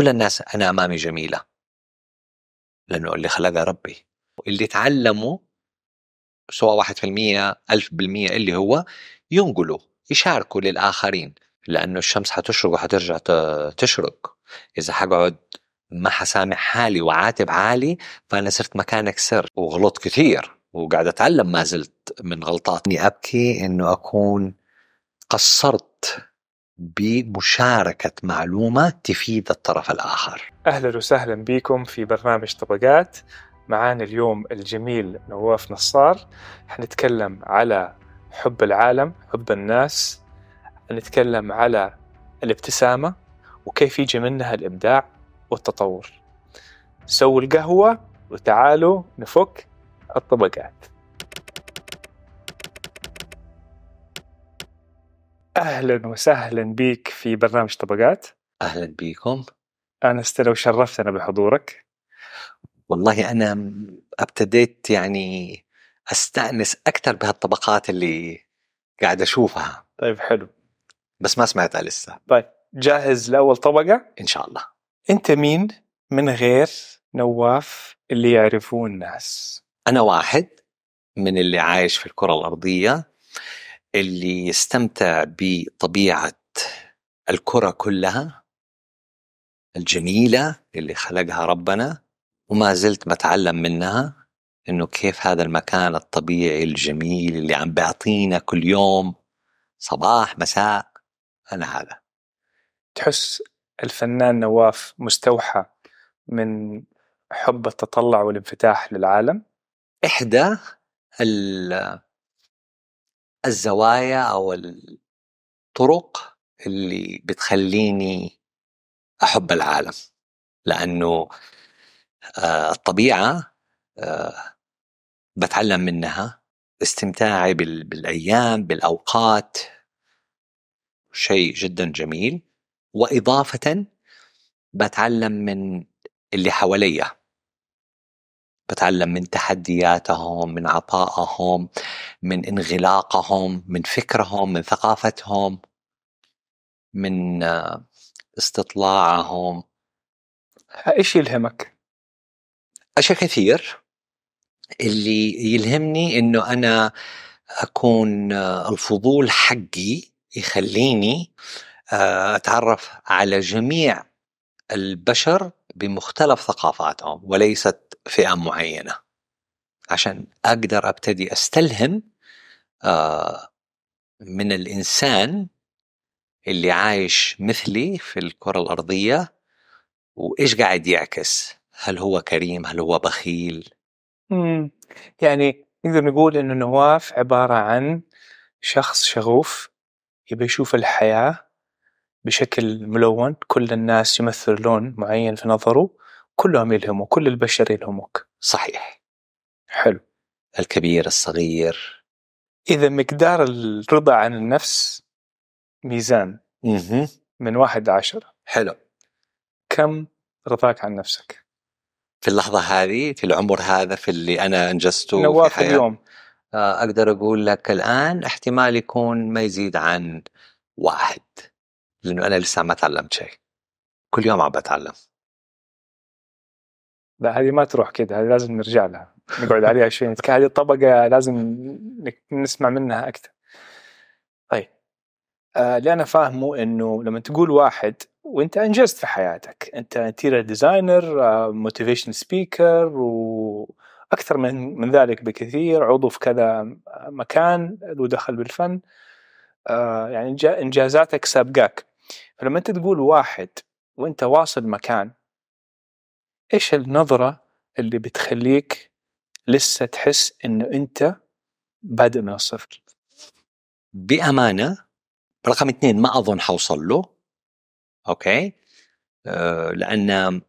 كل الناس أنا أمامي جميلة. لأنه اللي خلقها ربي. واللي تعلموا سواء واحد في المية ألف بالمية اللي هو ينقلوا يشاركوا للآخرين. لأنه الشمس حتشرق وحترجع تشرق. إذا حقعد ما حسامح حالي وعاتب عالي فأنا صرت مكانك سر. وغلط كثير. وقاعد أتعلم ما زلت من غلطاتي أبكي إنه أكون قصرت بمشاركة معلومة تفيد الطرف الآخر. أهلا وسهلا بكم في برنامج طبقات. معانا اليوم الجميل نواف نصار. حنتكلم على حب العالم حب الناس. نتكلم على الابتسامة وكيف يجي منها الإبداع والتطور. سووا القهوة وتعالوا نفك الطبقات. أهلا وسهلا بك في برنامج طبقات. أهلا بكم أنا استلو شرفتنا بحضورك. والله أنا ابتديت يعني أستأنس أكثر بهالطبقات اللي قاعد أشوفها. طيب حلو. بس ما سمعتها لسه. طيب جاهز لأول طبقة؟ إن شاء الله. أنت مين من غير نواف اللي يعرفوه الناس؟ أنا واحد من اللي عايش في الكرة الأرضية. اللي يستمتع بطبيعة الكرة كلها الجميلة اللي خلقها ربنا وما زلت بتعلم منها إنه كيف هذا المكان الطبيعي الجميل اللي عم بيعطينا كل يوم صباح مساء أنا هذا. تحس الفنان نواف مستوحى من حب التطلع والانفتاح للعالم؟ إحدى الزوايا أو الطرق اللي بتخليني أحب العالم. لأنه آه، الطبيعة آه، بتعلم منها استمتاعي بالأيام بالأوقات. شيء جدا جميل. واضافه بتعلم من اللي حواليا. بتعلم من تحدياتهم من عطائهم من انغلاقهم من فكرهم من ثقافتهم من استطلاعهم إيش يلهمك؟ أشياء كثير اللي يلهمني إنه أنا أكون الفضول حقي يخليني آه، أتعرف على جميع البشر بمختلف ثقافاتهم وليست فئة معينة. عشان أقدر أبتدي أستلهم آه، من الإنسان اللي عايش مثلي في الكرة الأرضية وإيش قاعد يعكس؟ هل هو كريم؟ هل هو بخيل؟ مم. يعني نقدر نقول إنه نواف عبارة عن شخص شغوف يبي يشوف الحياة بشكل ملون كل الناس يمثل لون معين في نظره كلهم يلهموا كل البشر يلهموك. صحيح. حلو. الكبير الصغير. إذا مقدار الرضا عن النفس ميزان. مه. من واحد لعشرة. حلو. كم رضاك عن نفسك؟ في اللحظة هذه في العمر هذا في اللي أنا أنجزته نواف في اليوم. آه، أقدر أقول لك الآن احتمال يكون ما يزيد عن واحد. لأنه أنا لسه ما تعلمت شيء. كل يوم عم بتعلم. لا هذه ما تروح كده هذه لازم نرجع لها نقعد عليها شوي هذه الطبقة لازم نسمع منها أكثر طيب. آه اللي أنا فاهمه إنه لما تقول واحد وأنت أنجزت في حياتك أنت interior designer motivation speaker وأكثر من من ذلك بكثير عضو في كذا مكان له دخل بالفن آه يعني إنجازاتك سابقاك. فلما أنت تقول واحد وأنت واصل مكان إيش النظرة اللي بتخليك لسه تحس إنه أنت بادئ من الصفر؟ بأمانة رقم اثنين ما أظن حوصل له أوكي؟ أه لأن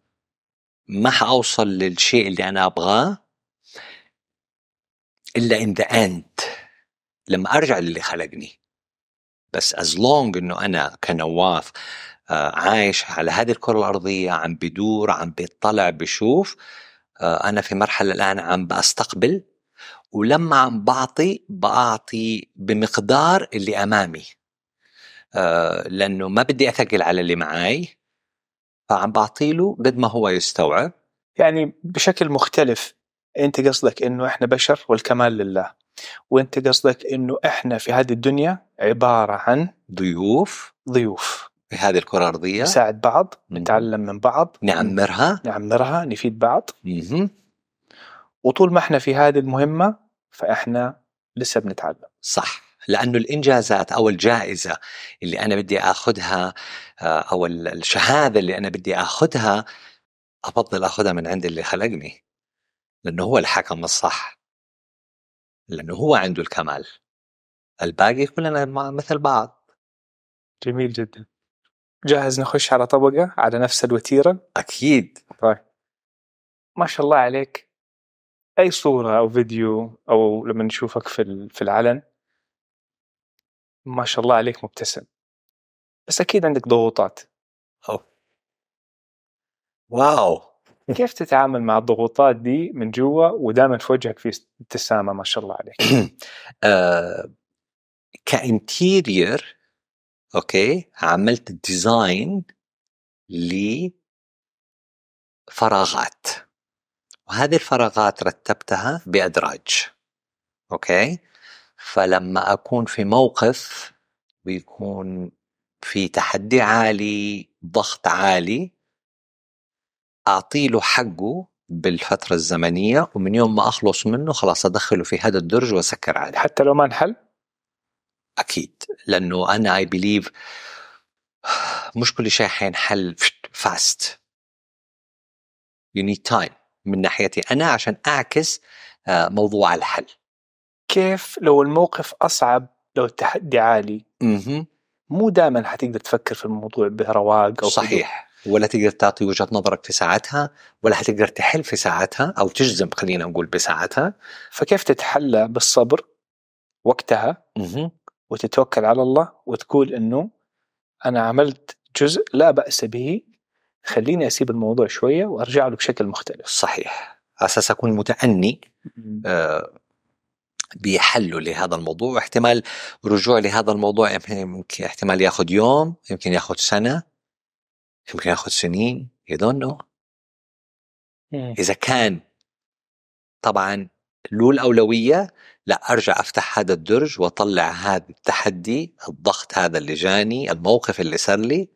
ما حأوصل للشيء اللي أنا أبغاه إلا in the end لما أرجع للي خلقني. بس as long إنه أنا كنواف آه، عايش على هذه الكرة الأرضية عم بدور عم بيطلع بشوف آه، أنا في مرحلة الآن عم بستقبل ولما عم بعطي بعطي بمقدار اللي أمامي آه، لأنه ما بدي أثقل على اللي معاي فعم بعطيله قد ما هو يستوعب. يعني بشكل مختلف أنت قصدك إنه إحنا بشر والكمال لله. وانت قصدك إنه إحنا في هذه الدنيا عبارة عن ضيوف. ضيوف. في هذه الكرة الأرضية. نساعد بعض مم. نتعلم من بعض نعمرها. نعمرها نفيد بعض. مهم. وطول ما إحنا في هذه المهمة فإحنا لسه بنتعلم. صح. لأنه الإنجازات أو الجائزة اللي أنا بدي أخذها آه، أو ال- الشهادة اللي أنا بدي أخذها أفضل أخذها من عند اللي خلقني. لأنه هو الحكم الصح. لأنه هو عنده الكمال. الباقي كلنا مثل بعض. جميل جدا. جاهز نخش على طبقة على نفس الوتيرة؟ أكيد. طيب. ما شاء الله عليك. أي صورة أو فيديو أو لما نشوفك في في العلن؟ ما شاء الله عليك مبتسم. بس أكيد عندك ضغوطات. أوه. واو. كيف تتعامل مع الضغوطات دي من جوا ودائما في وجهك في ابتسامة ما شاء الله عليك؟ آه، ك interior أوكي عملت design لفراغات. وهذه الفراغات رتبتها بأدراج أوكي؟ فلما أكون في موقف بيكون في تحدي عالي ضغط عالي اعطي له حقه بالفترة الزمنية ومن يوم ما أخلص منه خلاص أدخله في هذا الدرج وأسكر عليه. حتى لو ما انحل؟ أكيد لأنه أنا I believe مش كل شيء حينحل fast you need time من ناحيتي أنا عشان أعكس آه، موضوع الحل. كيف لو الموقف أصعب لو التحدي عالي. مو دائما حتقدر تفكر في الموضوع برواق أو. صحيح. ولا تقدر تعطي وجهة نظرك في ساعتها ولا حتقدر تحل في ساعتها أو تجزم خلينا نقول بساعتها. فكيف تتحلى بالصبر وقتها. وتتوكل على الله وتقول إنه أنا عملت جزء لا بأس به خليني أسيب الموضوع شوية وأرجع له بشكل مختلف. صحيح. على أساس أكون متأني آه، بيحلوا لهذا الموضوع واحتمال رجوع لهذا الموضوع يمكن احتمال ياخذ يوم يمكن ياخذ سنة. يمكن ياخذ سنين you don't know. مم. إذا كان طبعا له الأولوية لا أرجع أفتح هذا الدرج وأطلع هذا التحدي الضغط هذا اللي جاني الموقف اللي صار لي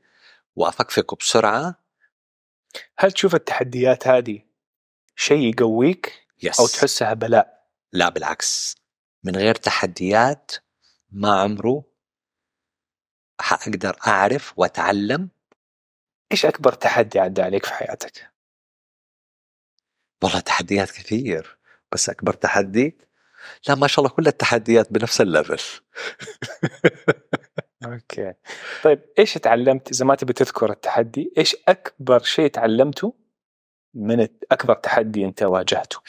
وأفكفكه بسرعة. هل تشوف التحديات هذه شيء يقويك؟ yes أو تحسها بلاء؟ لا بالعكس. من غير تحديات ما عمره حأقدر أعرف وأتعلم إيش أكبر تحدي عدى عليك في حياتك؟ والله تحديات كثير بس أكبر تحدي؟ لا ما شاء الله كل التحديات بنفس ال level. أوكي. طيب إيش تعلمت؟ إذا ما تبي تذكر التحدي إيش أكبر شيء تعلمته من أكبر تحدي أنت واجهته؟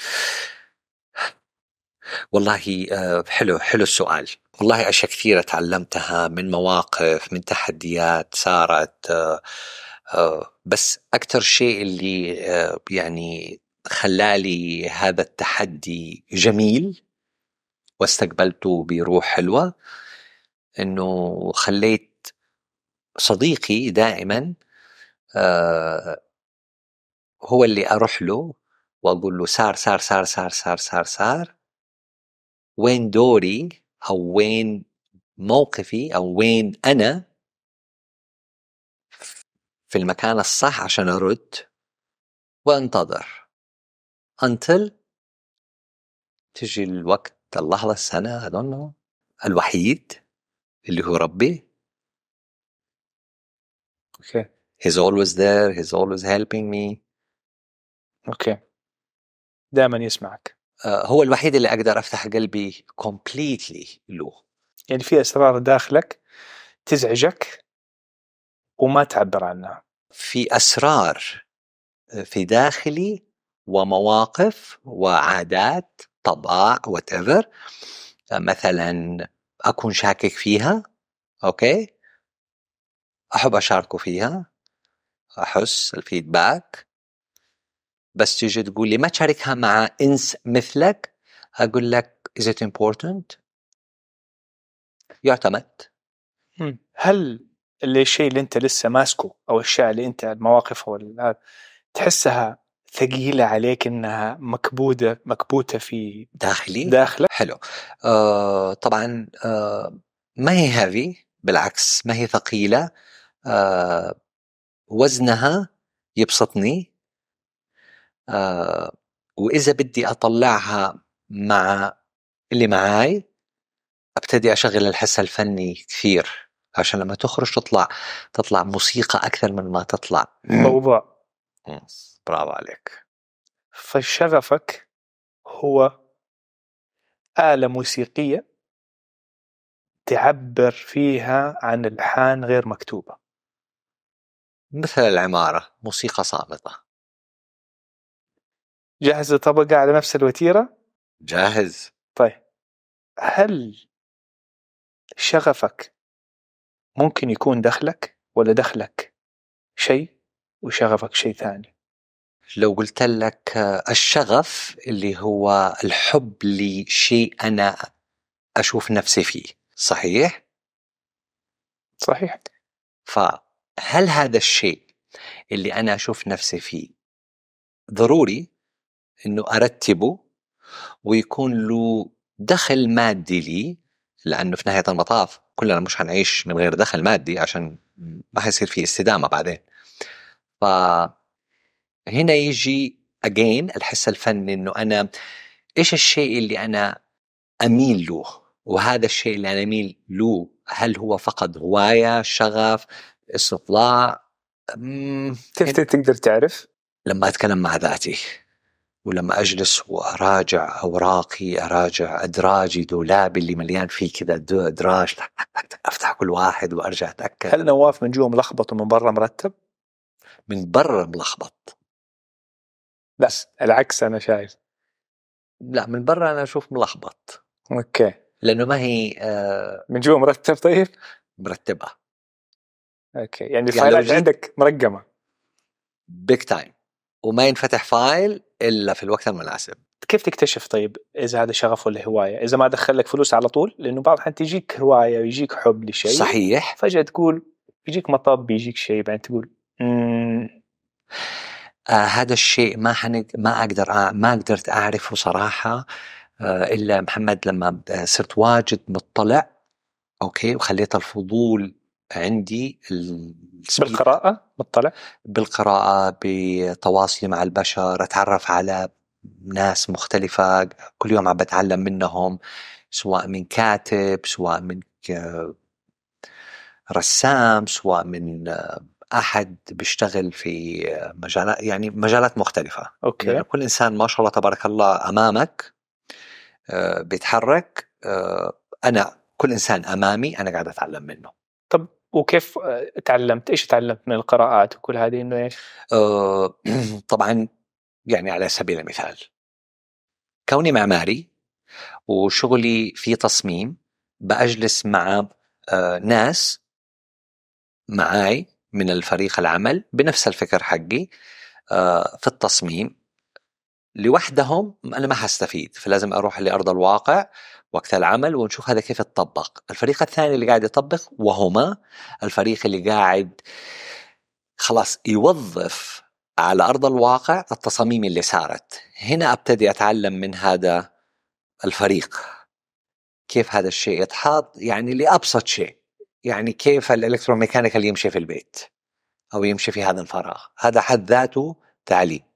والله آه، حلو حلو السؤال. والله أشياء كثيرة تعلمتها من مواقف من تحديات صارت آه، بس أكثر شيء اللي آه، يعني خلالي هذا التحدي جميل واستقبلته بروح حلوة إنه خليت صديقي دائما آه، هو اللي أروح له وأقول له سار سار سار سار سار سار سار وين دوري أو وين موقفي أو وين أنا في المكان الصح عشان أرد وأنتظر. Until تجي الوقت اللحظة السنة I don't know الوحيد اللي هو ربي. okay he's always there he's always helping me. أوكي دائما يسمعك. آه، هو الوحيد اللي أقدر أفتح قلبي completely له. يعني في أسرار داخلك تزعجك وما تعبر عنها. في أسرار في داخلي ومواقف وعادات طباع whatever. مثلا أكون شاكك فيها أوكي؟ أحب أشاركه فيها أحس الفيدباك. بس تيجي تقول لي ما تشاركها مع إنس مثلك أقول لك is it important يعتمد. هل الشيء اللي انت لسه ماسكه أو الأشياء اللي انت المواقف أو تحسها ثقيلة عليك إنها مكبودة مكبوتة في داخلي؟ داخلك؟ حلو. آه طبعا آه ما هي هذه؟ بالعكس ما هي ثقيلة؟ آه وزنها يبسطني. آه وإذا بدي أطلعها مع اللي معاي أبتدي أشغل الحس الفني كثير. عشان لما تخرج تطلع تطلع موسيقى أكثر من ما تطلع. موضوع. برافو عليك. فشغفك هو آلة موسيقية تعبر فيها عن الحان غير مكتوبة. مثل العمارة موسيقى صامتة. جاهز طبقة على نفس الوتيرة؟ جاهز. طيب. هل شغفك ممكن يكون دخلك ولا دخلك شيء وشغفك شيء ثاني لو قلت لك الشغف اللي هو الحب لشيء أنا أشوف نفسي فيه صحيح؟ صحيح فهل هذا الشيء اللي أنا أشوف نفسي فيه ضروري أنه أرتبه ويكون له دخل مادي لي لأنه في نهاية المطاف كلنا مش هنعيش من غير دخل مادي عشان ما حيصير في استدامة بعدين. فهنا يجي again الحس الفني إنه أنا إيش الشيء اللي أنا أميل له؟ وهذا الشيء اللي أنا أميل له هل هو فقط هواية شغف استطلاع؟ مم، كيف تقدر تعرف؟ لما أتكلم مع ذاتي. ولما أجلس وأراجع أوراقي أراجع أدراجي دولابي اللي مليان فيه كذا ادراج أفتح كل واحد وأرجع أتأكد. هل نواف من جوا ملخبط ومن برا مرتب؟ من برا ملخبط. لا العكس أنا شايف. لا من برا أنا أشوف ملخبط. أوكي. لأنه ما هي آه، من جوا مرتب طيب؟ مرتبة. okay يعني لو الفايلات جيت- عندك مرقمة. big time وما ينفتح file إلا في الوقت المناسب. كيف تكتشف طيب إذا هذا شغف ولا هواية؟ إذا ما دخل لك فلوس على طول؟ لأنه بعض الأحيان تجيك هواية ويجيك حب لشيء. صحيح. فجأة تقول يجيك مطب يجيك شيء بعدين تقول "مم، آه هذا الشيء ما حنق... ما أقدر أع... ما قدرت أعرفه صراحة آه إلا محمد لما آه، صرت واجد مطلع okay وخليت الفضول عندي ال... بالقراءة؟ مطلع بالقراءة بتواصلي مع البشر أتعرف على ناس مختلفة كل يوم عم بتعلم منهم سواء من كاتب سواء من رسام سواء من أحد بيشتغل في مجالات يعني مجالات مختلفة. okay. يعني كل إنسان ما شاء الله تبارك الله أمامك آه، بيتحرك آه، أنا كل إنسان أمامي أنا قاعد أتعلم منه. طب وكيف آه، تعلمت؟ إيش تعلمت من القراءات وكل هذه إنه إيش؟ آه، طبعا يعني على سبيل المثال كوني معماري وشغلي في تصميم بأجلس مع آه، ناس معاي من الفريق العمل بنفس الفكر حقي في التصميم. لوحدهم أنا ما حستفيد فلازم أروح لأرض الواقع وقت العمل ونشوف هذا كيف يتطبق. الفريق الثاني اللي قاعد يطبق وهما الفريق اللي قاعد خلاص يوظف على أرض الواقع التصاميم اللي صارت. هنا أبتدي أتعلم من هذا الفريق كيف هذا الشيء يتحط يعني لأبسط شيء يعني كيف الإلكتروميكانيكال يمشي في البيت أو يمشي في هذا الفراغ. هذا حد ذاته تعليم.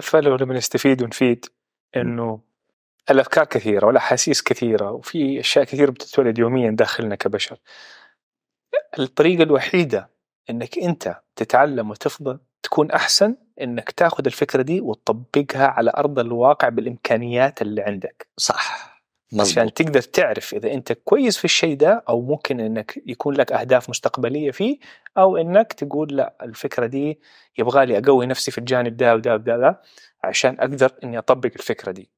فلو لما نستفيد ونفيد إنه الأفكار كثيرة والأحاسيس كثيرة وفي أشياء كثيرة بتتولد يوميا داخلنا كبشر. الطريقة الوحيدة إنك أنت تتعلم وتفضل تكون أحسن إنك تاخذ الفكرة دي وتطبقها على أرض الواقع بالإمكانيات اللي عندك. صح. عشان مزبوط تقدر تعرف إذا أنت كويس في الشيء ده أو ممكن إنك يكون لك أهداف مستقبلية فيه أو إنك تقول لا الفكرة دي يبغى لي أقوي نفسي في الجانب ده وده وده ده عشان أقدر إني أطبق الفكرة دي.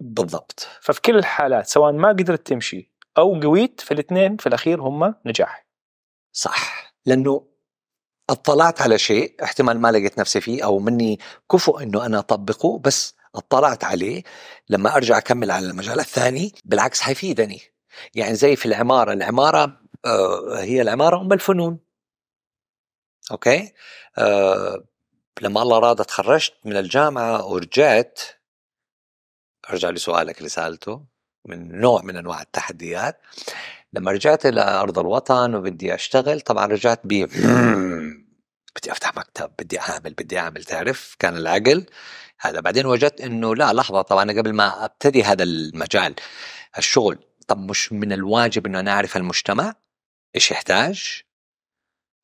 بالضبط. ففي كل الحالات سواء ما قدرت تمشي أو قويت في الاثنين في الأخير هم نجاح. صح. لأنه اطلعت على شيء احتمال ما لقيت نفسي فيه أو مني كفؤ أنه أنا أطبقه بس اطلعت عليه لما أرجع أكمل على المجال الثاني بالعكس حيفيدني. يعني زي في العمارة العمارة آه، هي العمارة أم الفنون. أوكي؟ آه، لما الله راد تخرجت من الجامعة ورجعت أرجع لسؤالك اللي سألته من نوع من أنواع التحديات. لما رجعت إلى أرض الوطن وبدي أشتغل طبعا رجعت ب بدي أفتح مكتب بدي أعمل بدي أعمل تعرف؟ كان العقل. هذا بعدين وجدت إنه لا لحظة طبعا قبل ما أبتدي هذا المجال الشغل طب مش من الواجب إنه أنا أعرف المجتمع؟ إيش يحتاج؟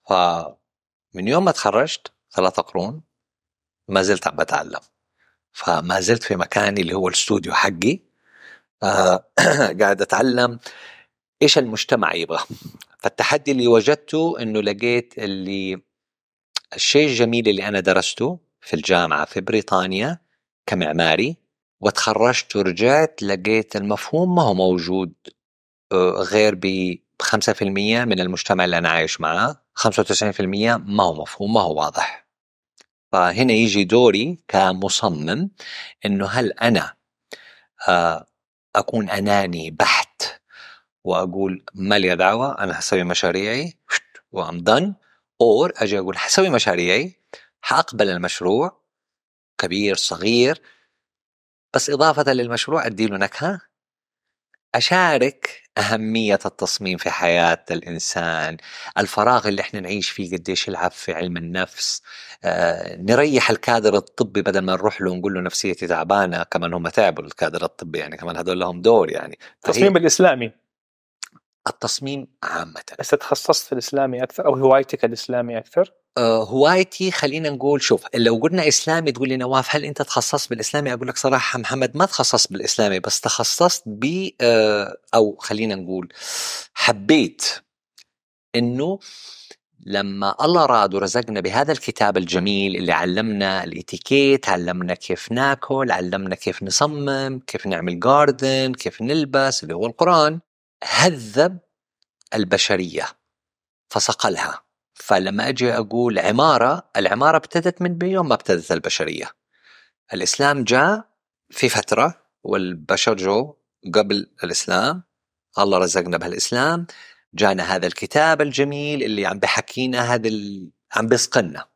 فمن يوم ما تخرجت ثلاثة قرون ما زلت عم بتعلم. فما زلت في مكاني اللي هو الاستوديو حقي. آه قاعد أتعلم إيش المجتمع يبغى. فالتحدي اللي وجدته إنه لقيت اللي الشيء الجميل اللي أنا درسته في الجامعة في بريطانيا كمعماري وتخرجت ورجعت لقيت المفهوم ما هو موجود آه، غير ب 5% من المجتمع اللي أنا عايش معاه 95% ما هو مفهوم ما هو واضح. فهنا يجي دوري كمصمم إنه هل أنا آه، أكون أناني بحت وأقول ما لي دعوة أنا حسوي مشاريعي وأم دن أور أجي أقول حسوي مشاريعي حأقبل المشروع كبير صغير بس إضافة للمشروع أدي له نكهة. أشارك أهمية التصميم في حياة الإنسان الفراغ اللي إحنا نعيش فيه قديش يلعب في علم النفس آه، نريح الكادر الطبي بدل ما نروح له ونقول له نفسيتي تعبانة كمان هم تعبوا الكادر الطبي يعني كمان هذول لهم دور يعني. التصميم الإسلامي. التصميم عامه. بس تخصصت في الإسلامي أكثر أو هوايتك الإسلامي أكثر؟ آه، هوايتي خلينا نقول شوف لو قلنا إسلامي تقول لي نواف هل أنت تخصصت بالإسلامي؟ أقول لك صراحة محمد ما تخصصت بالإسلامي بس تخصصت ب آه، أو خلينا نقول حبيت إنه لما الله راد ورزقنا بهذا الكتاب الجميل اللي علمنا الإتيكيت علمنا كيف ناكل علمنا كيف نصمم كيف نعمل جاردن كيف نلبس اللي هو القرآن. هذب البشرية فصقلها. فلما أجي أقول عمارة العمارة ابتدت من بيوم ما ابتدت البشرية. الإسلام جاء في فترة والبشر جو قبل الإسلام. الله رزقنا بهالإسلام. جانا هذا الكتاب الجميل اللي عم بحكينا هذا ال... عم بيسقنا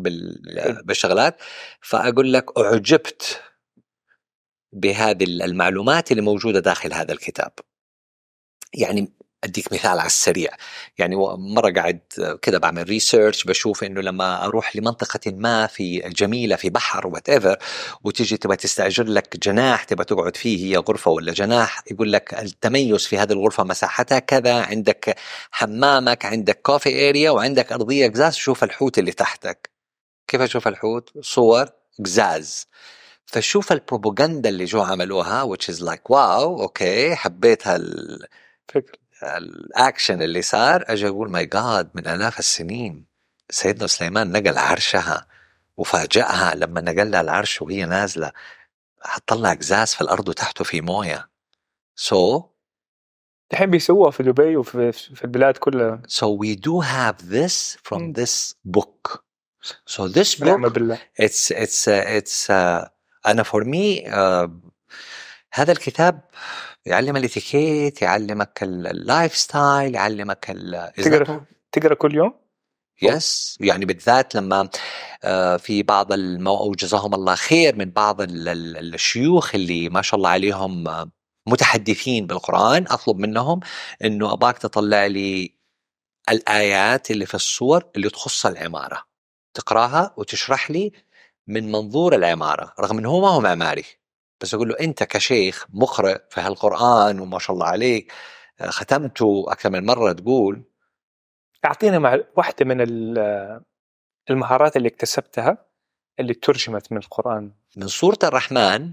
بال... بالشغلات. فأقول لك أعجبت بهذه المعلومات اللي موجودة داخل هذا الكتاب. يعني أديك مثال على السريع. يعني مرة قاعد كده بعمل research بشوف إنه لما أروح لمنطقة ما في جميلة في بحر whatever وتيجي تبغى تستأجر لك جناح تبغى تقعد فيه هي غرفة ولا جناح يقول لك التميز في هذه الغرفة مساحتها كذا عندك حمامك عندك coffee area وعندك أرضية قزاز شوف الحوت اللي تحتك. كيف أشوف الحوت؟ صور قزاز فشوف البروباغندا اللي جو عملوها which is like wow okay حبيت هالفكره الأكشن اللي صار أجي أقول my God من آلاف السنين سيدنا سليمان نقل عرشها وفاجأها لما نقل لها العرش وهي نازلة. حطلع قزاز في الأرض وتحته في موية. so so, الحين بيسووها في دبي وفي في البلاد كلها. So we do have this from this book. So this book بالله. it's it's uh, it's uh, أنا for me uh, هذا الكتاب يعلم الاتيكيت يعلمك ال lifestyle يعلمك تقرأ تقرأ كل يوم؟ yes يعني بالذات لما آه، في بعض المو... أو جزاهم الله خير من بعض الشيوخ اللي ما شاء الله عليهم آه، متحدثين بالقرآن أطلب منهم إنه أباك تطلع لي الآيات اللي في الصور اللي تخص العمارة تقرأها وتشرح لي من منظور العمارة رغم إنه هو ما هو معماري بس أقول له أنت كشيخ مقرئ في هالقرآن وما شاء الله عليك آه، ختمته أكثر من مرة تقول اعطينا مع واحدة من المهارات اللي اكتسبتها اللي ترجمت من القرآن. من سوره الرحمن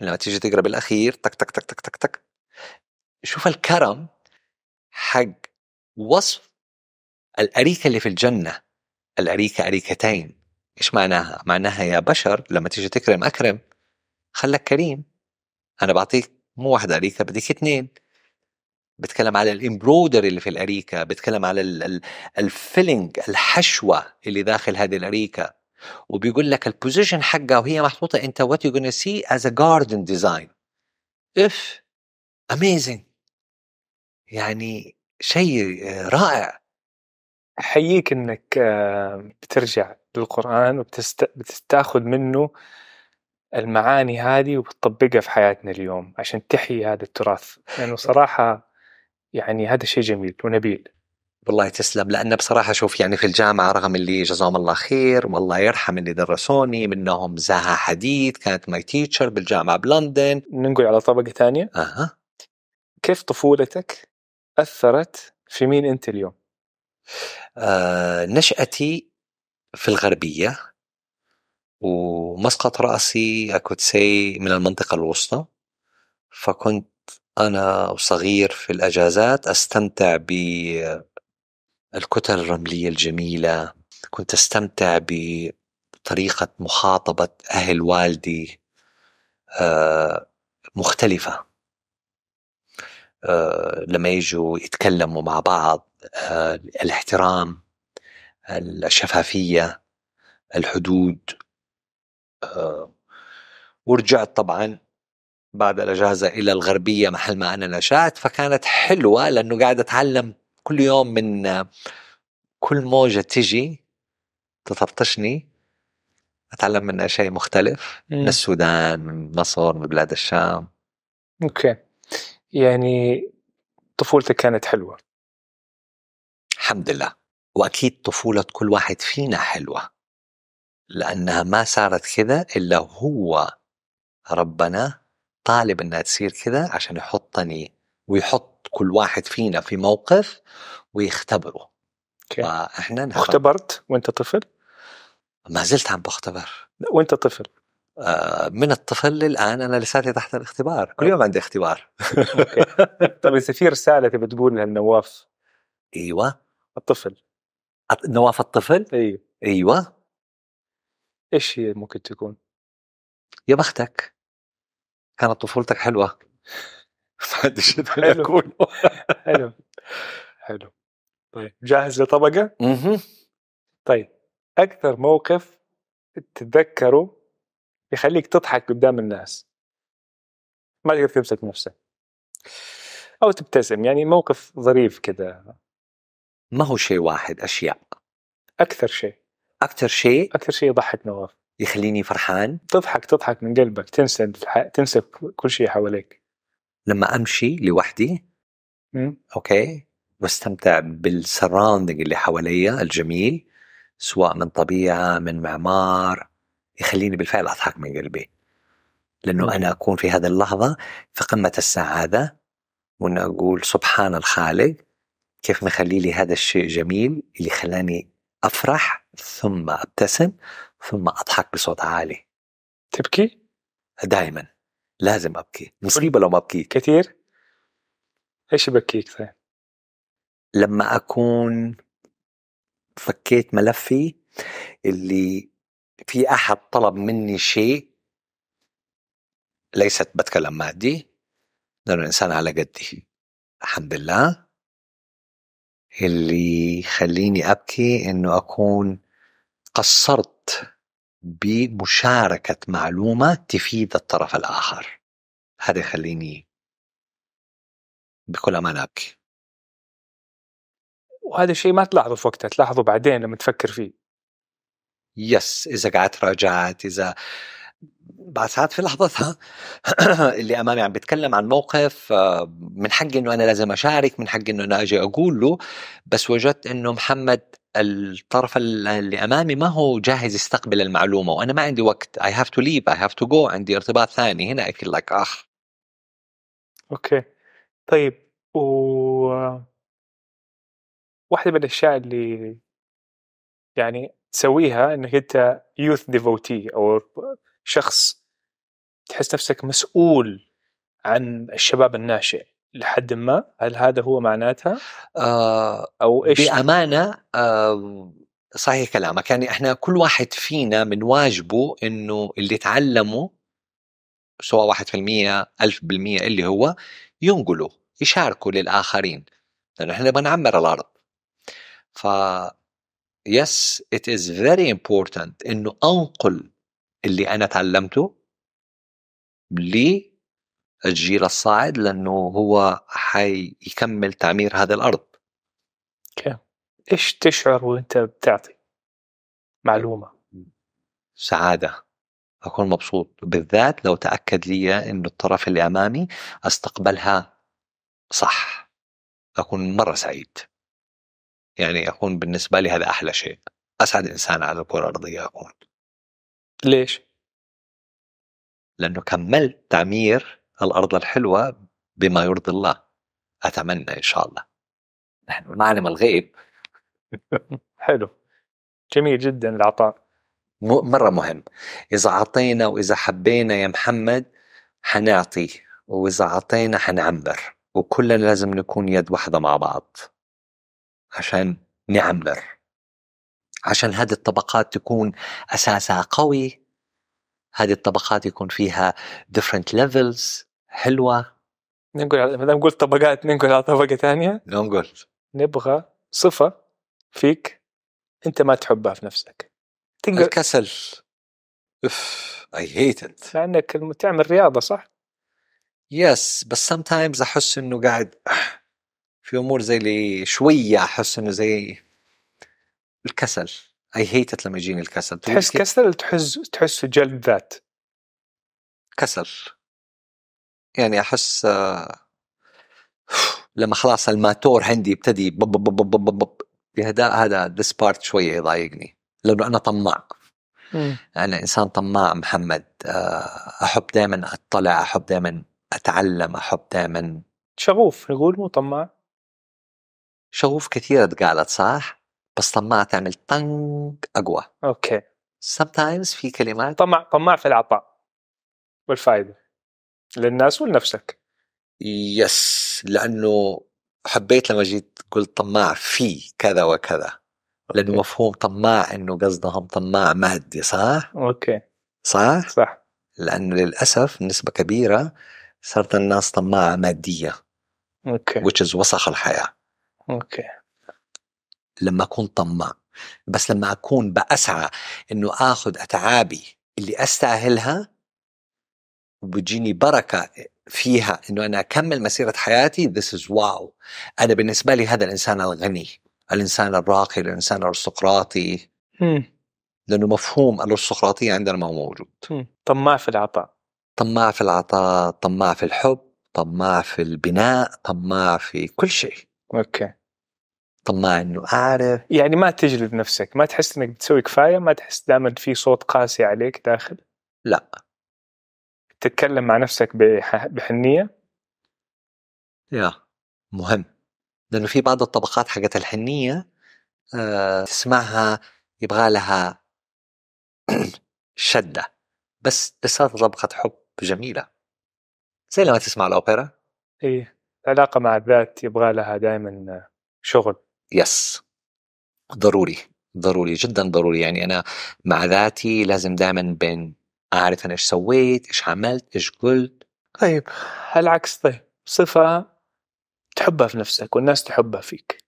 لما تيجي تقرأ بالأخير تك تك تك تك تك تك شوف الكرم حق وصف الأريكة اللي في الجنة الأريكة أريكتين. إيش معناها؟ معناها يا بشر لما تيجي تكرم أكرم. خلك كريم. أنا بعطيك مو واحدة أريكة بديك اثنين بتكلم على ال embroider اللي في الأريكة بتكلم على ال filling الحشوة اللي داخل هذه الأريكة. وبيقول لك ال position حقها وهي محطوطة أنت what you gonna see is a garden design إف amazing يعني شيء رائع. أحييك إنك آه، بترجع للقرآن وبتاخذ منه المعاني هذه وبتطبقها في حياتنا اليوم عشان تحيي هذا التراث. لأنه يعني صراحة يعني هذا شيء جميل ونبيل. والله تسلم. لأن بصراحة شوف يعني في الجامعة رغم اللي جزاهم الله خير والله يرحم اللي درسوني منهم زاها حديد كانت my teacher بالجامعة بلندن. ننقل على طبقة ثانية. أها. كيف طفولتك أثرت في مين أنت اليوم؟ آه نشأتي في الغربية. ومسقط رأسي أكود سي من المنطقة الوسطى. فكنت أنا وصغير في الأجازات أستمتع بالكتل الرملية الجميلة. كنت أستمتع بطريقة مخاطبة أهل والدي آه، مختلفة. آه، لما يجوا يتكلموا مع بعض آه، الاحترام الشفافية الحدود. ورجعت طبعا بعد الأجازة إلى الغربية محل ما أنا نشأت فكانت حلوة لأنه قاعد أتعلم كل يوم من كل موجة تجي تطفطشني أتعلم منها شيء مختلف م. من السودان من مصر من بلاد الشام. أوكي. يعني طفولتك كانت حلوة. الحمد لله. وأكيد طفولة كل واحد فينا حلوة. لأنها ما صارت كذا إلا هو ربنا طالب إنها تصير كذا عشان يحطني ويحط كل واحد فينا في موقف ويختبره okay. نحب. اختبرت وأنت طفل؟ ما زلت عم بختبر وأنت طفل؟ آه من الطفل للآن أنا لساتي تحت الاختبار كل يوم عندي اختبار طيب إذا في رسالة تبي تقولها لنواف أيوه الطفل نواف الطفل؟ أيوه أيوه إيش هي ممكن تكون؟ يا بختك. كانت طفولتك حلوة. ما حلو. حلو. حلو. طيب جاهز لطبقة؟ أها. طيب أكثر موقف تتذكره يخليك تضحك قدام الناس. ما تقدر تمسك نفسك. أو تبتسم يعني موقف ظريف كذا ما هو شيء واحد أشياء. أكثر شيء. أكثر شيء أكثر شيء يضحك نواف يخليني فرحان تضحك تضحك من قلبك تنسى تنسى كل شيء حواليك لما أمشي لوحدي م? okay واستمتع بال surrounding اللي حواليا الجميل سواء من طبيعة من معمار يخليني بالفعل أضحك من قلبي لأنه م. أنا أكون في هذه اللحظة في قمة السعادة وأنا أقول سبحان الخالق كيف مخلي لي هذا الشيء جميل اللي خلاني أفرح ثم أبتسم ثم أضحك بصوت عالي تبكي؟ دائما لازم أبكي مصيبة لو ما أبكي كثير؟ إيش يبكيك طيب؟ لما أكون فكيت ملفي اللي في أحد طلب مني شيء ليست بتكلم مادي لأنه الإنسان على قدي الحمد لله اللي يخليني أبكي إنه أكون قصرت بمشاركة معلومة تفيد الطرف الآخر. هذا يخليني بكل أمانة أبكي. وهذا الشيء ما تلاحظه في وقتها تلاحظه بعدين لما تفكر فيه. يس إذا قعدت راجعت إذا بعد ساعات في لحظتها اللي أمامي عم بيتكلم عن موقف آه، من حقي إنه أنا لازم أشارك من حقي إنه أنا أجي أقول له بس وجدت إنه محمد الطرف اللي أمامي ما هو جاهز يستقبل المعلومة وأنا ما عندي وقت. I have to leave I have to go عندي ارتباط ثاني هنا I feel like آخ. okay. طيب و واحدة من الأشياء اللي يعني تسويها إنك أنت youth devotee أو شخص تحس نفسك مسؤول عن الشباب الناشئ لحد ما؟ هل هذا هو معناتها؟ آه أو إيش؟ بأمانة آه صحيح كلامك. يعني إحنا كل واحد فينا من واجبه إنه اللي تعلمه سواء واحد في المية ألف بالمية اللي هو ينقله يشاركه للآخرين. لأنه إحنا بنعمر الأرض. ف yes it is very important إنه أنقل اللي أنا تعلمته الجيل الصاعد لأنه هو حيكمل تعمير هذه الأرض. أوكي. إيش تشعر وأنت بتعطي معلومة؟ سعادة. أكون مبسوط. بالذات لو تأكد لي إنه الطرف اللي أمامي أستقبلها صح. أكون مرة سعيد. يعني أكون بالنسبة لي هذا أحلى شيء. أسعد إنسان على الكرة الأرضية أكون. ليش؟ لأنه كملت تعمير الأرض الحلوة بما يرضي الله. أتمنى إن شاء الله. نحن نعلم الغيب. حلو. جميل جدا العطاء. مرة مهم. إذا عطينا وإذا حبينا يا محمد حنعطي وإذا عطينا حنعمر. وكلنا لازم نكون يد واحدة مع بعض. عشان نعمر. عشان هذه الطبقات تكون أساسها قوي. هذه الطبقات يكون فيها different levels. حلوة. ننقل على ما دام قلت طبقات ننقل على طبقة ثانية. نقول نبغى صفة فيك أنت ما تحبها في نفسك. تقدر الكسل. اف I hate it. لأنك تعمل رياضة صح؟ يس بس sometimes أحس إنه قاعد في أمور زي اللي شوية أحس إنه زي الكسل. Hate it لما يجيني الكسل. تحس؟ كسل ولا تحس تحس جلد ذات. كسل. يعني أحس آه، لما خلاص الماتور عندي يبتدي بب بب بب بب بب هذا هذا this part شوية يضايقني. لأنه أنا طماع. أنا إنسان طماع محمد. آه، أحب دائما أطلع أحب دائما أتعلم أحب دائما شغوف نقول مو طماع. شغوف كثير اتقالت صح؟ بس طماع تعمل طنق أقوى. okay. Sometimes في كلمات طماع طماع في العطاء والفائدة للناس ولنفسك. yes لأنه حبيت لما جيت قلت طماع في كذا وكذا. لأنه okay. مفهوم طماع إنه قصدهم طماع مادي صح؟ okay. صح؟ صح. لأنه للأسف نسبة كبيرة صارت الناس طماعة مادية. okay. Which is وسخ الحياة. okay. لما أكون طماع. بس لما أكون بأسعى إنه آخذ أتعابي اللي أستأهلها وبتجيني بركة فيها إنه أنا أكمل مسيرة حياتي this is wow أنا بالنسبة لي هذا الإنسان الغني الإنسان الراقي الإنسان الأرستقراطي. مم. لأنه مفهوم الأرستقراطية عندنا ما هو موجود. طماع في العطاء. طماع في العطاء طماع في الحب طماع في البناء طماع في كل شيء. أوكي. طماع إنه أعرف. يعني ما تجلد نفسك ما تحس إنك بتسوي كفاية ما تحس دائما في صوت قاسي عليك داخل؟ لا. تتكلم مع نفسك بح- بحنية؟ يا مهم. لأنه في بعض الطبقات حقت الحنية آه تسمعها يبغى لها شدة. بس لساتها طبقة حب جميلة. زي لما تسمع الأوبرا. إيه العلاقه مع الذات يبغى لها دائما شغل. يس ضروري ضروري جدا ضروري. يعني أنا مع ذاتي لازم دائما بين أعرف أنا إيش سويت إيش عملت إيش قلت. طيب العكس طيب صفة تحبها في نفسك والناس تحبها فيك.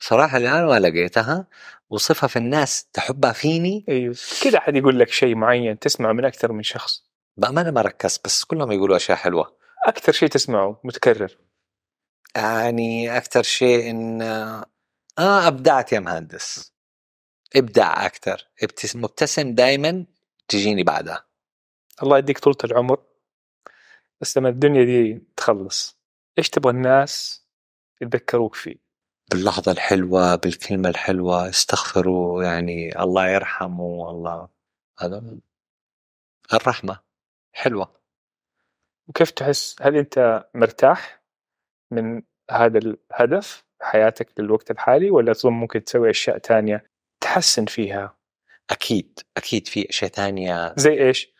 صراحة الآن ما لقيتها وصفة في الناس تحبها فيني. أيوه كذا حد يقول لك شيء معين تسمعه من أكثر من شخص. بأمانة ما ركزت بس كلهم يقولوا أشياء حلوة. أكثر شيء تسمعه متكرر. يعني أكثر شيء إن آه ابدعت يا مهندس. ابدع أكثر مبتسم دائما تجيني بعدها. الله يديك طولة العمر. بس لما الدنيا دي تخلص إيش تبغى الناس يتذكروك فيه؟ باللحظة الحلوة بالكلمة الحلوة استغفروا يعني الله يرحمه الله هذا الرحمة. حلوة. وكيف تحس؟ هل أنت مرتاح؟ من هذا الهدف حياتك للوقت الحالي ولا تظن ممكن تسوي أشياء تانية تحسن فيها أكيد أكيد في أشياء تانية زي إيش؟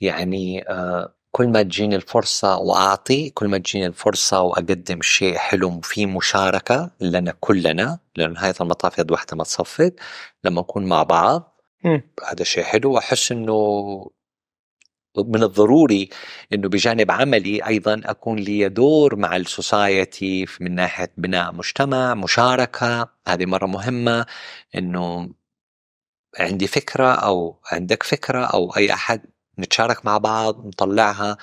يعني آه كل ما تجيني الفرصة وأعطي كل ما تجيني الفرصة وأقدم شيء حلو في مشاركة لنا كلنا لأن نهاية المطاف يد واحدة ما تصفق لما نكون مع بعض. هذا شيء حلو وأحس إنه من الضروري إنه بجانب عملي أيضا أكون لي دور مع السوسايتي من ناحية بناء مجتمع مشاركة. هذه مرة مهمة إنه عندي فكرة أو عندك فكرة أو أي أحد نتشارك مع بعض نطلعها.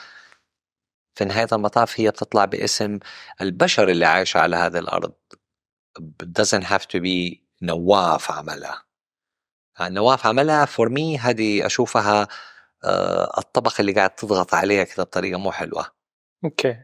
في نهاية المطاف هي بتطلع باسم البشر اللي عايشة على هذه الأرض. Doesn't have to be نواف عملها. نواف عملها for me هذه أشوفها آه، الطبقة اللي قاعد تضغط عليها كده بطريقة مو حلوة. okay.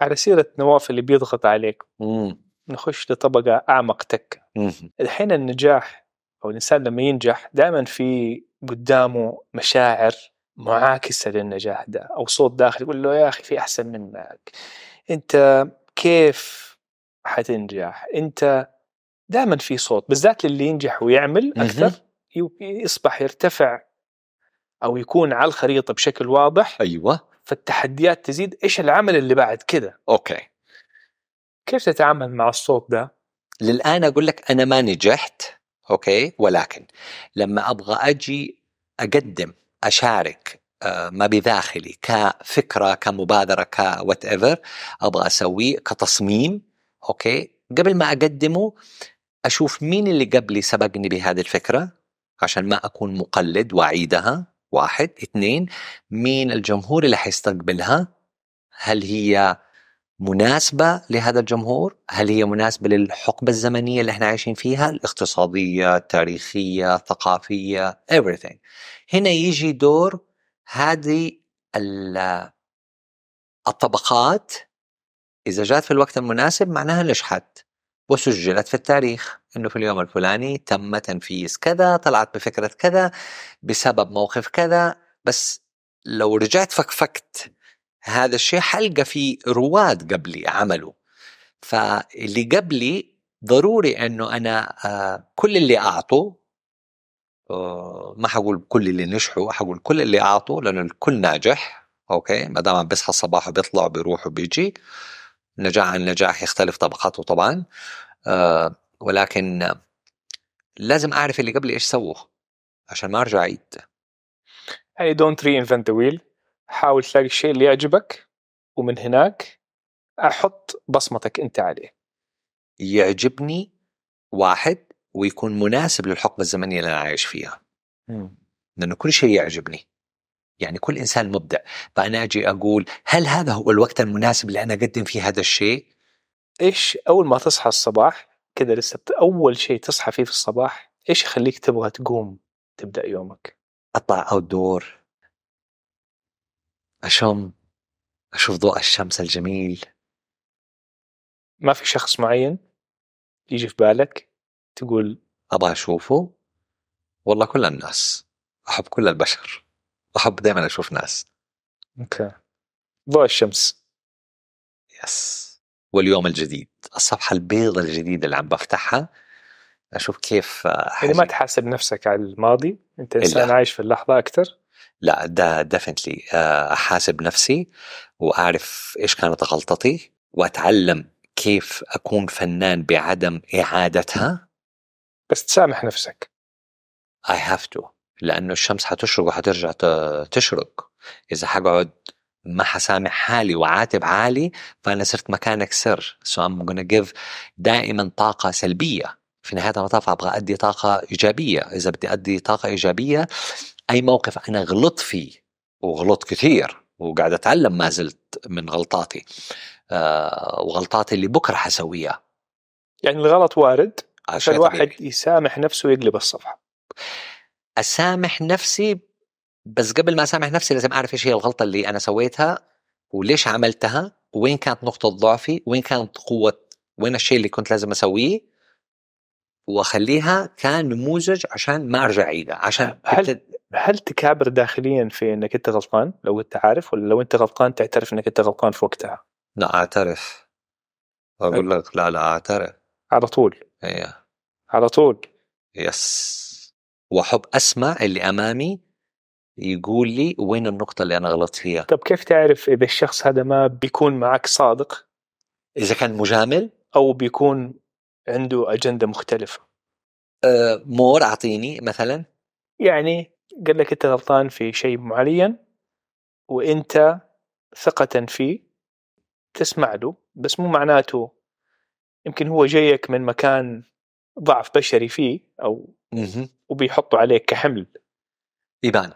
على سيرة نواف اللي بيضغط عليك مم. نخش لطبقة أعمق تك. مم. الحين النجاح أو الإنسان لما ينجح دائما في قدامه مشاعر معاكسة للنجاح ده أو صوت داخلي يقول له يا أخي في أحسن منك. أنت كيف حتنجح؟ أنت دائما في صوت بالذات للي ينجح ويعمل ي- يصبح يرتفع أو يكون على الخريطة بشكل واضح أيوة. فالتحديات تزيد. إيش العمل اللي بعد كده؟ okay. كيف تتعامل مع الصوت ده؟ للآن أقول لك أنا ما نجحت okay؟ ولكن لما أبغى أجي أقدم أشارك آه، ما بداخلي كفكرة كمبادرة ك whatever أبغى أسويه كتصميم okay؟ قبل ما أقدمه أشوف مين اللي قبلي سبقني بهذه الفكرة عشان ما أكون مقلد وأعيدها. واحد اثنين مين الجمهور اللي حيستقبلها هل هي مناسبة لهذا الجمهور؟ هل هي مناسبة للحقبة الزمنية اللي إحنا عايشين فيها؟ الاقتصادية، التاريخية، الثقافية، everything. هنا يجي دور هذه ال- الطبقات إذا جات في الوقت المناسب معناها نجحت وسجلت في التاريخ إنه في اليوم الفلاني تم تنفيذ كذا طلعت بفكرة كذا بسبب موقف كذا. بس لو رجعت فكفكت هذا الشيء حلقة في رواد قبلي عملوا فاللي قبلي ضروري إنه أنا آه، كل اللي اعطوا آه، ما حقول كل اللي نجحوا حقول كل اللي أعطوا لأنه الكل ناجح أوكي؟ ما دام بيصحى الصباح وبيطلع وبيروح وبيجي. نجاح عن نجاح يختلف طبقاته طبعا. آه، ولكن لازم أعرف اللي قبلي إيش سووا عشان ما أرجع أعيد. يعني don't reinvent the wheel حاول تلاقي الشيء اللي يعجبك ومن هناك أحط بصمتك أنت عليه. يعجبني واحد ويكون مناسب للحقبة الزمنية اللي أنا عايش فيها. لأنه كل شيء يعجبني. يعني كل إنسان مبدع. فأنا أجي أقول هل هذا هو الوقت المناسب اللي أنا أقدم فيه هذا الشيء؟ إيش أول ما تصحى الصباح كذا لسه أول شيء تصحى فيه في الصباح إيش يخليك تبغى تقوم تبدأ يومك؟ أطلع اوت دور أشم أشوف ضوء الشمس الجميل. ما في شخص معين يجي في بالك تقول أبغى أشوفه؟ والله كل الناس أحب كل البشر. احب دائما أشوف ناس. okay. ضوء الشمس. yes. واليوم الجديد. الصفحة البيضاء الجديدة اللي عم بفتحها. أشوف كيف آه، يعني ما تحاسب نفسك على الماضي. أنت انسان إلا. عايش في اللحظة أكثر لا ده definitely أحاسب نفسي وأعرف إيش كانت غلطتي وأتعلم كيف أكون فنان بعدم إعادتها. بس تسامح نفسك. I have to. لأنه الشمس حتشرق وحترجع تشرق. إذا حقعد ما حسامح حالي وعاتب حالي فأنا صرت مكانك سر. So I'm gonna give دائما طاقة سلبية. في نهاية المطاف أبغى أدي طاقة إيجابية. إذا بدي أدي طاقة إيجابية أي موقف أنا غلطت فيه وغلطت كثير وقاعد أتعلم ما زلت من غلطاتي. آه وغلطاتي اللي بكرة حسويها. يعني الغلط وارد شيء فالواحد طبيعي. يسامح نفسه ويقلب الصفحة. أسامح نفسي بس قبل ما أسامح نفسي لازم أعرف إيش هي الغلطة اللي أنا سويتها وليش عملتها وين كانت نقطة ضعفي وين كانت قوة وين الشيء اللي كنت لازم أسويه وأخليها كنموذج عشان ما أرجع اعيدها عشان هل- هل تكابر داخليا في إنك أنت غلطان؟ لو أنت عارف ولا لو أنت غلطان تعترف إنك أنت غلطان في وقتها؟ لا أعترف. أقول لك لا لا أعترف. على طول؟ إيه. على طول؟ يس. واحب أسمع اللي أمامي يقول لي وين النقطة اللي أنا غلطت فيها. طب كيف تعرف إذا الشخص هذا ما بيكون معك صادق؟ إذا كان مجامل؟ أو بيكون عنده أجندة مختلفة. آه مور أعطيني مثلا. يعني قال لك أنت غلطان في شيء معين وأنت ثقة فيه تسمع له بس مو معناته يمكن هو جايك من مكان ضعف بشري فيه أو مهم. وبيحطوا عليك كحمل يبان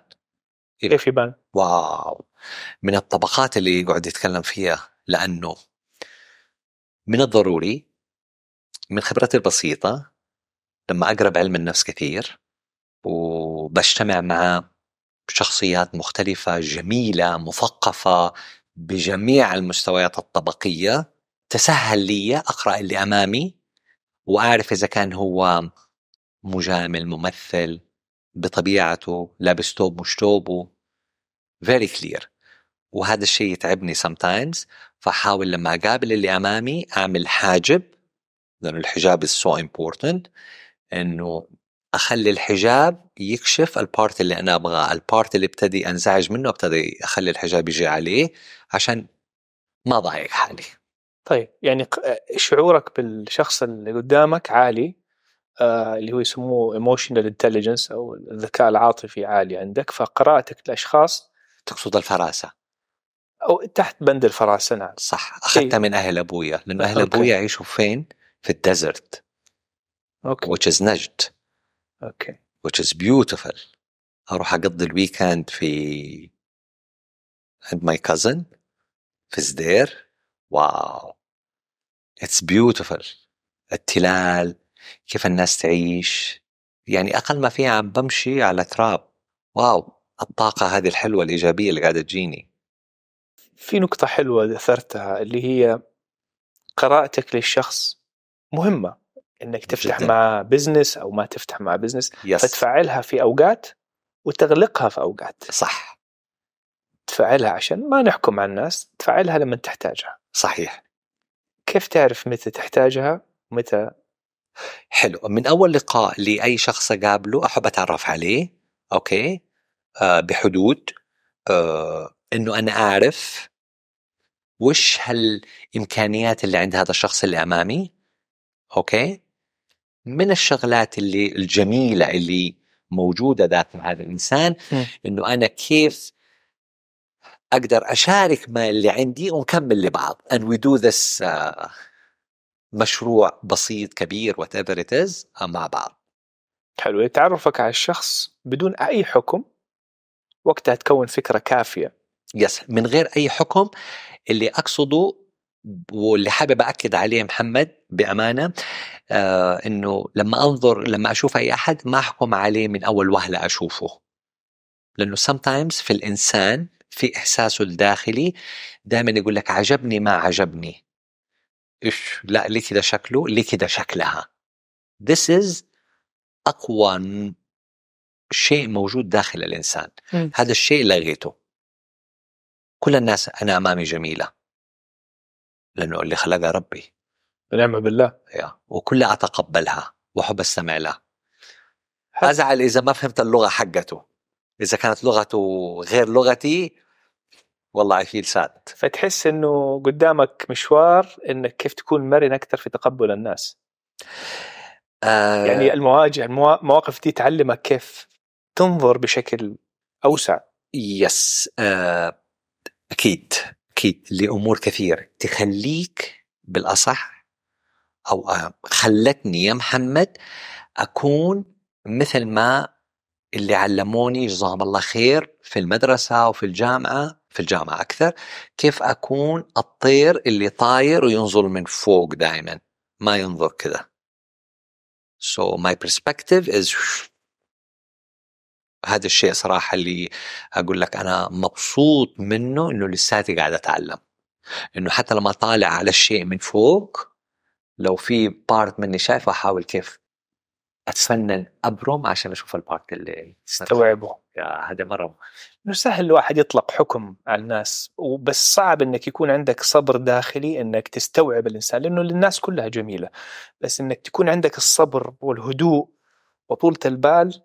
إيه. كيف يبان؟ واو من الطبقات اللي يقعد يتكلم فيها لأنه من الضروري من خبرتي البسيطة لما أقرب علم النفس كثير وبجتمع مع شخصيات مختلفة جميلة مثقفة بجميع المستويات الطبقية تسهل لي أقرأ اللي أمامي وأعرف إذا كان هو مجامل ممثل بطبيعته لابس توب مش توبه very clear. وهذا الشيء يتعبني sometimes فحاول لما أقابل اللي أمامي أعمل حاجب لأنه الحجاب is so important إنه أخلي الحجاب يكشف ال part اللي أنا أبغاه. ال part اللي ابتدي أنزعج منه أبتدي أخلي الحجاب يجي عليه عشان ما ضايق حالي. طيب يعني شعورك بالشخص اللي قدامك عالي آه اللي هو يسموه emotional intelligence أو الذكاء العاطفي عالي عندك فقراءتك للاشخاص تقصد الفراسة. أو تحت بند الفراسة نعم. صح أخذتها شيء. من أهل أبويا لأنه أهل okay. أبويا يعيشوا فين؟ في ال desert. okay. Which is نجد. okay. Which is beautiful. أروح أقضي ال weekend في عند my cousin في سدير wow. It's beautiful. التلال كيف الناس تعيش. يعني أقل ما فيها عم بمشي على تراب. wow الطاقة هذه الحلوة الإيجابية اللي قاعدة تجيني. في نقطة حلوة ذكرتها اللي هي قراءتك للشخص مهمة. إنك تفتح جداً. مع person أو ما تفتح مع person yes فتفعلها في أوقات وتغلقها في أوقات. صح. تفعلها عشان ما نحكم على الناس تفعلها لما تحتاجها. صحيح. كيف تعرف متى تحتاجها؟ ومتى حلو. من أول لقاء لأي شخص أقابله أحب أتعرف عليه okay؟ آه بحدود آه إنه أنا أعرف وش هالإمكانيات اللي عند هذا الشخص اللي أمامي okay؟ من الشغلات اللي الجميلة اللي موجودة ذات هذا الإنسان. إنه أنا كيف أقدر أشارك ما اللي عندي ونكمل لبعض. And we do this آه مشروع بسيط كبير whatever it is آه، مع بعض. حلو. تعرفك على الشخص بدون أي حكم وقتها تكون فكرة كافية. يس من غير أي حكم اللي أقصده واللي حابب اكد عليه محمد بأمانة آه إنه لما أنظر لما أشوف أي أحد ما أحكم عليه من أول وهلة أشوفه. لأنه sometimes في الإنسان في إحساسه الداخلي دائما يقول لك عجبني ما عجبني. إيش؟ لا ليه كده شكله ليه كده شكلها. This is أقوى ن- شيء موجود داخل الإنسان. مم. هذا الشيء لغيته كل الناس أنا أمامي جميلة. لأنه اللي خلقها ربي. ونعم بالله. يا وكلها أتقبلها وأحب أستمع لها. أزعل إذا ما فهمت اللغة حقته. إذا كانت لغته غير لغتي والله فيل ساد فتحس إنه قدامك مشوار إنك كيف تكون مرن أكثر في تقبل الناس. آه. يعني المواجهه الموا- المواقف دي تعلمك كيف تنظر بشكل أوسع. يس آه أكيد أكيد لأمور كثير تخليك بالأصح أو آه، خلتني يا محمد أكون مثل ما اللي علموني جزاهم الله خير في المدرسة وفي الجامعة في الجامعة أكثر كيف أكون الطير اللي طاير وينظر من فوق دائما ما ينظر كذا. So my perspective is هذا الشيء صراحة اللي أقول لك أنا مبسوط منه إنه لساتي قاعد أتعلم. إنه حتى لما طالع على الشيء من فوق لو في بارت مني شايفه أحاول كيف أتفنن أبرم عشان أشوف ال part اللي تستوعبه. يا هذا مرة. انه سهل الواحد يطلق حكم على الناس وبس صعب إنك يكون عندك صبر داخلي إنك تستوعب الإنسان لأنه الناس كلها جميلة. بس إنك تكون عندك الصبر والهدوء وطولة البال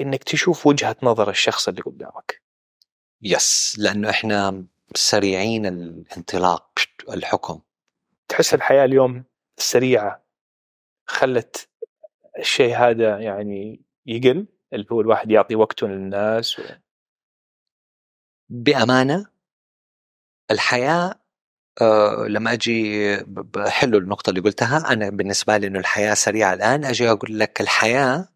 إنك تشوف وجهة نظر الشخص اللي قدامك. yes لأنه إحنا سريعين الانطلاق الحكم. تحس الحياة اليوم السريعة خلت الشيء هذا يعني يقل اللي هو الواحد يعطي وقته للناس و... بأمانة الحياة آه لما أجي ب- بحلو النقطة اللي قلتها أنا بالنسبة لي إنه الحياة سريعة الآن أجي أقول لك الحياة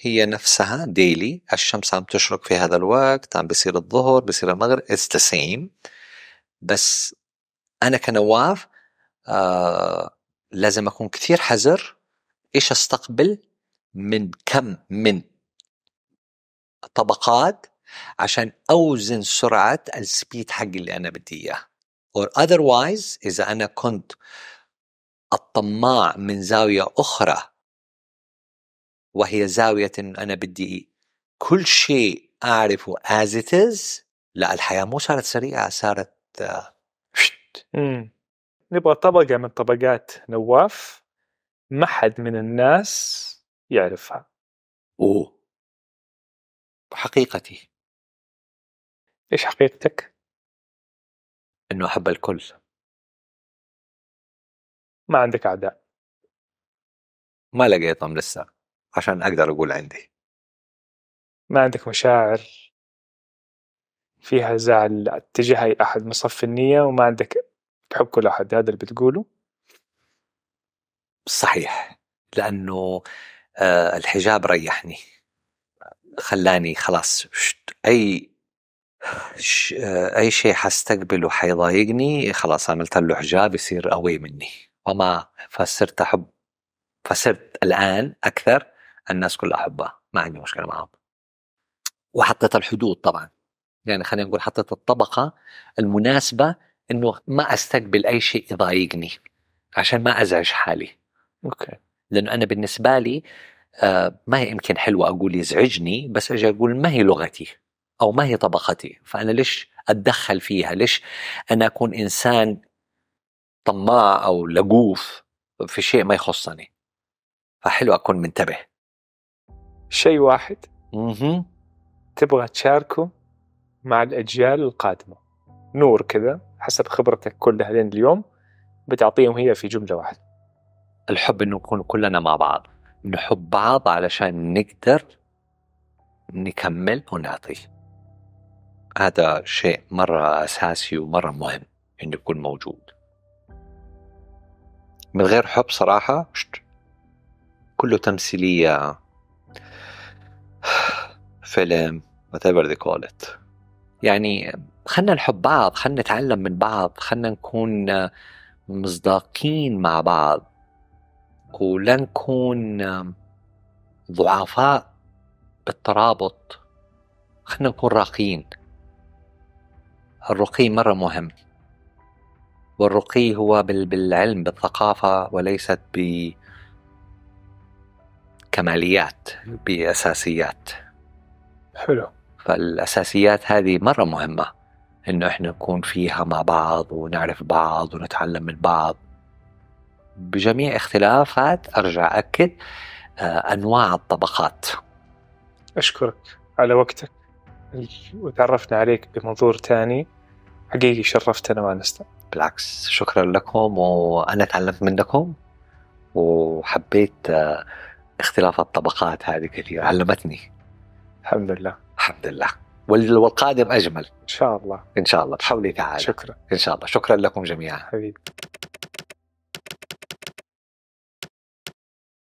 هي نفسها ديلي الشمس عم تشرق في هذا الوقت عم بيصير الظهر بيصير المغرب it's the same. بس أنا كنواف آه لازم أكون كثير حذر إيش أستقبل؟ من كم من طبقات عشان أوزن سرعة السبيد حق اللي أنا بدي إياه. Or otherwise إذا أنا كنت الطماع من زاوية أخرى وهي زاوية إن أنا بدي كل شيء أعرفه as it is لا الحياة مو صارت سريعة صارت آه،. نبغى طبقة من طبقات نواف. ما حد من الناس يعرفها. أوه. حقيقتي. إيش حقيقتك؟ إنه أحب الكل. ما عندك أعداء. ما لقيتهم لسه عشان أقدر أقول عندي. ما عندك مشاعر فيها زعل تجاه أي أحد مصف النية وما عندك تحب كل أحد هذا اللي بتقوله؟ صحيح لأنه آه، الحجاب ريحني. خلاني خلاص أي أي شيء حستقبله حيضايقني خلاص عملت له حجاب يصير أوي مني. وما فصرت أحب فصرت الآن أكثر الناس كلها أحبها ما عندي مشكلة معهم. وحطيت الحدود طبعا. يعني خلينا نقول حطيت الطبقة المناسبة إنه ما أستقبل أي شيء يضايقني عشان ما أزعج حالي. أوكي. لأنه أنا بالنسبة لي آه، ما هي يمكن حلوة أقول يزعجني بس أجي أقول ما هي لغتي؟ أو ما هي طبقتي فأنا ليش أتدخل فيها؟ ليش أنا أكون إنسان طماع أو لقوف في شيء ما يخصني؟ فحلو أكون منتبه. شيء واحد. مهم. تبغى تشاركه مع الأجيال القادمة. نور كذا حسب خبرتك كلها لين اليوم بتعطيهم هي في جملة واحدة. الحب إنه نكون كلنا مع بعض. نحب بعض علشان نقدر نكمل ونعطي. هذا شيء مرة أساسي ومرة مهم إنه يكون موجود. من غير حب صراحة كله تمثيلية فيلم whatever they call it. يعني خلنا نحب بعض خلنا نتعلم من بعض خلنا نكون مصداقين مع بعض. ولا نكون ضعفاء بالترابط. خلنا نكون راقيين. الرقي مرة مهم. والرقي هو بال- بالعلم بالثقافة وليست بكماليات بأساسيات. حلو. فالأساسيات هذه مرة مهمة. إنه إحنا نكون فيها مع بعض ونعرف بعض ونتعلم من بعض. بجميع اختلافات أرجع أكد آه، أنواع الطبقات. أشكرك على وقتك وتعرفنا عليك بمنظور تاني. حقيقي شرفتنا وأنسنا بالعكس شكرا لكم وأنا تعلمت منكم وحبيت آه، اختلاف الطبقات هذه كثير علمتني. الحمد لله. الحمد لله. وال- والقادم أجمل. إن شاء الله. إن شاء الله. بحولي تعالى. شكرا. إن شاء الله. شكرا لكم جميعا. حبيبي.